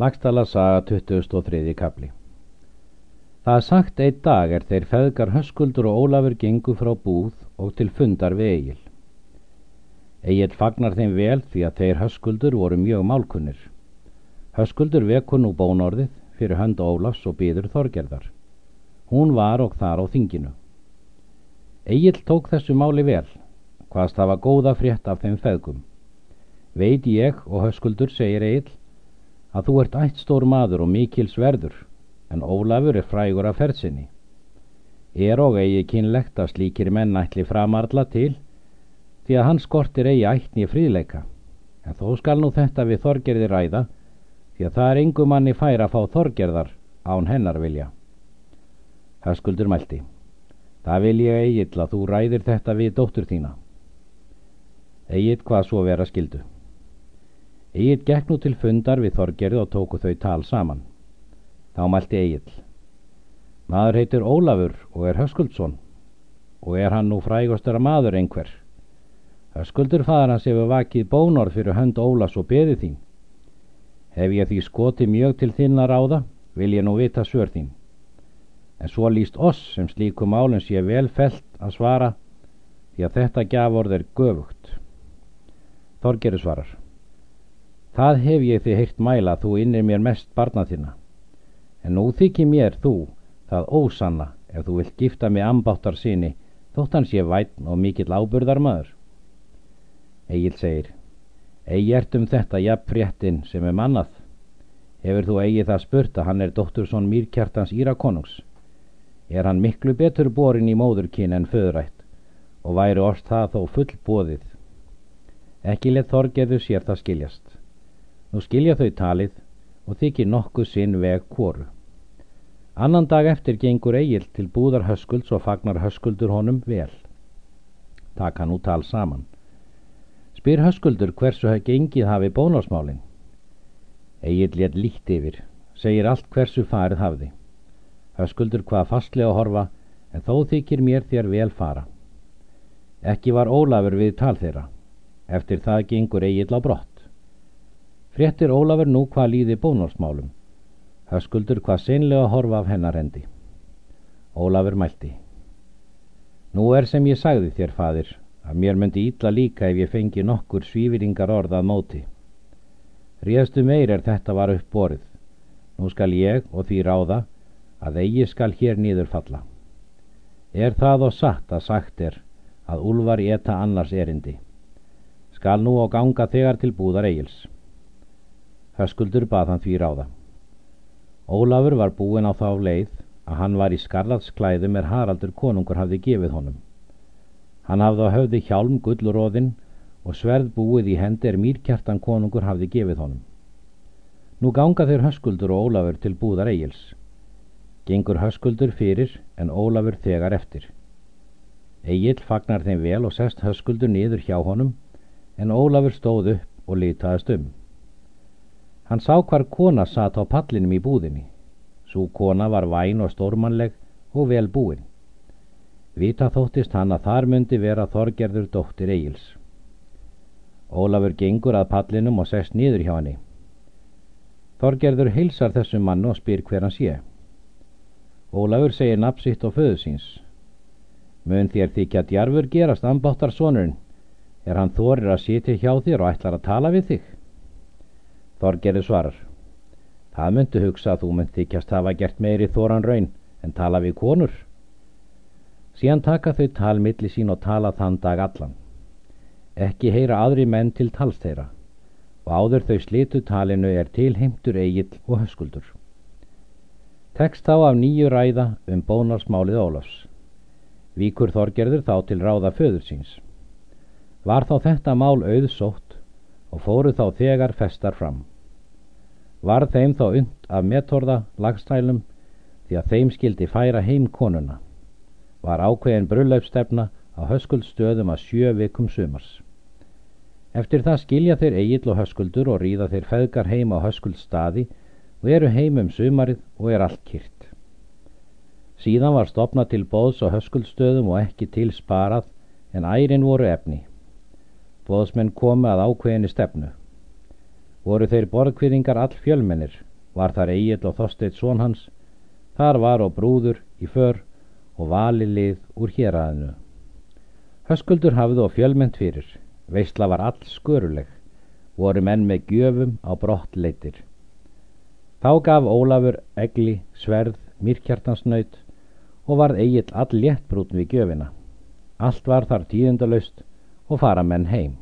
Lagstala saga 23. kapli Það sagt einn dag er þeir feðgar höskuldur og Ólafur gengu frá búð og til fundar við Egil. Egil fagnar þeim vel því að þeir höskuldur voru mjög málkunnir. Höskuldur vekur nú bónorðið fyrir hönd Ólafs og býður þorgerðar. Hún var og þar á þinginu. Egil tók þessu máli vel, hvaðst hafa góða frétt af þeim feðgum. Veit ég og höskuldur, segir Egil, að þú ert ættstór maður og mikils verður, en Ólafur er frægur af fersinni. Er og eigi kynlegt að slíkir menn ætli framarla til, því að hann skortir eigi ættni fríðleika, en þó skal nú þetta við þorgerði ræða, því að það er yngu manni fær að fá þorgerðar án hennar vilja. Höskuldur mælti, það vil ég eigill að þú ræðir þetta við dóttur þína. Eigill hvað svo vera skildu. Egil gekk nú til fundar við Þorgerði og tóku þau tal saman. Þá mælti Egil. Maður heitir Ólafur og er Höskuldsson og er hann nú frægastara maður einhver. Höskuldur fadur hans hefur vakið bónorð fyrir hönd Ólas og beði þín. Hef ég því skoti mjög til þinn að ráða, vil ég nú vita svör þín. En svo líst oss sem slíkum álinn sé vel felt að svara því að þetta gjaford er göfugt. Þorgerði svarar. Það hef ég þið heilt mæla þú innir mér mest barna þína. En nú þykir mér þú það ósanna ef þú vilt gifta mig ambáttar síni þótt hans ég vætn og mikill áburðar maður. Egil segir, eigi ert um þetta jafn fréttin sem er mannað. Hefur þú eigi það spurt að hann er dóttursson mýrkjartans Írakonungs. Er hann miklu betur borin í móðurkin en föðrætt og væri orst það þó full bóðið. Ekki let þorgerðu sér það skiljast. Nú skilja þau talið og þykir nokkuð sinn veg kvoru. Annan dag eftir gengur Egil til búðar höskulds og fagnar höskuldur honum vel. Takk hann út tal saman. Spyr höskuldur hversu hafði gengið hafi bónásmálin. Egil létt líkt yfir, segir allt hversu farið hafði. Höskuldur hvað fastlega horfa en þó þykir mér þér vel fara. Ekki var Ólafur við tal þeirra. Eftir það gengur Egil á brott. Fréttir Ólafur nú hvað líði bónorsmálum. Höskuldur hvað seinlega horfa af hennar hendi. Ólafur mælti. Nú er sem ég sagði þér, fadir, að mér myndi ítla líka ef ég fengi nokkur svífiringar orðað móti. Ríðastu meir er þetta var upp borið. Nú skal ég og því ráða að eigi skal hér nýður falla. Er það og satt að sagt er að úlvar eta annars erindi. Skal nú á ganga þegar til búðar eigils. Höskuldur bað hann því ráða. Ólafur var búin á þá leið að hann var í skarlatsklæðum er Haraldur konungur hafði gefið honum. Hann hafði á höfði hjálm gullróðinn og sverð búið í hendi er mýrkjartan konungur hafði gefið honum. Nú ganga þeir höskuldur og Ólafur til búðar eigils. Gengur höskuldur fyrir en Ólafur þegar eftir. Egil fagnar þeim vel og sest höskuldur niður hjá honum en Ólafur stóð upp og litaðist um. Hann sá hvar kona satt á pallinum í búðinni. Sú kona var væn og stórmanleg og vel búin. Vita þóttist hann að þar myndi vera Þorgerður dóttir Egils. Ólafur gengur að pallinum og sest nýður hjá henni. Þorgerður hilsar þessum mann og spyr hver hann sé. Ólafur segir napsitt og föðusins. Mun þér þykja djarfur gerast ambáttar sonurinn, er hann þorir að sitja hjá þér og ætlar að tala við þig? Þorgerði svarar. Það myndu hugsa að þú mynd þykjast hafa gert meiri þóran raun en tala við konur. Síðan taka þau talmiðli sín og tala þann dag allan. Ekki heyra aðri menn til talsteira og áður þau slitu talinu er tilheimtur eigill og höskuldur. Tekst þá af nýju ræða um bónarsmálið Ólafs. Víkur Þorgerður þá til ráða föður síns. Var þá þetta mál auðsótt og fóru þá þegar festar fram. Var þeim þá und af metorða lagstælum því að þeim skildi færa heim konuna. Var ákveðin brullaupstefna á höskuldstöðum að sjö vikum sumars. Eftir það skilja þeir eigill og höskuldur og ríða þeir feðgar heim á höskuldstaði og eru heim um sumarið og er allt kýrt. Síðan var stopna til bóðs á höskuldstöðum og ekki til sparað en ærin voru efni. Bóðsmenn komi að ákveðinni stefnu. Voru þeir borgfyrringar all fjölmennir, var þar Egil og Þorsteit són hans, þar var og brúður í för og vali lið úr héræðinu. Höskuldur hafði og fjölmennt fyrir, veistla var all sköruleg, voru menn með gjöfum á brott leitir. Þá gaf Ólafur egli, sverð, mýrkjartansnaut og varð eigill all léttbrútn við gjöfina. Allt var þar tíðendalaust og fara menn heim.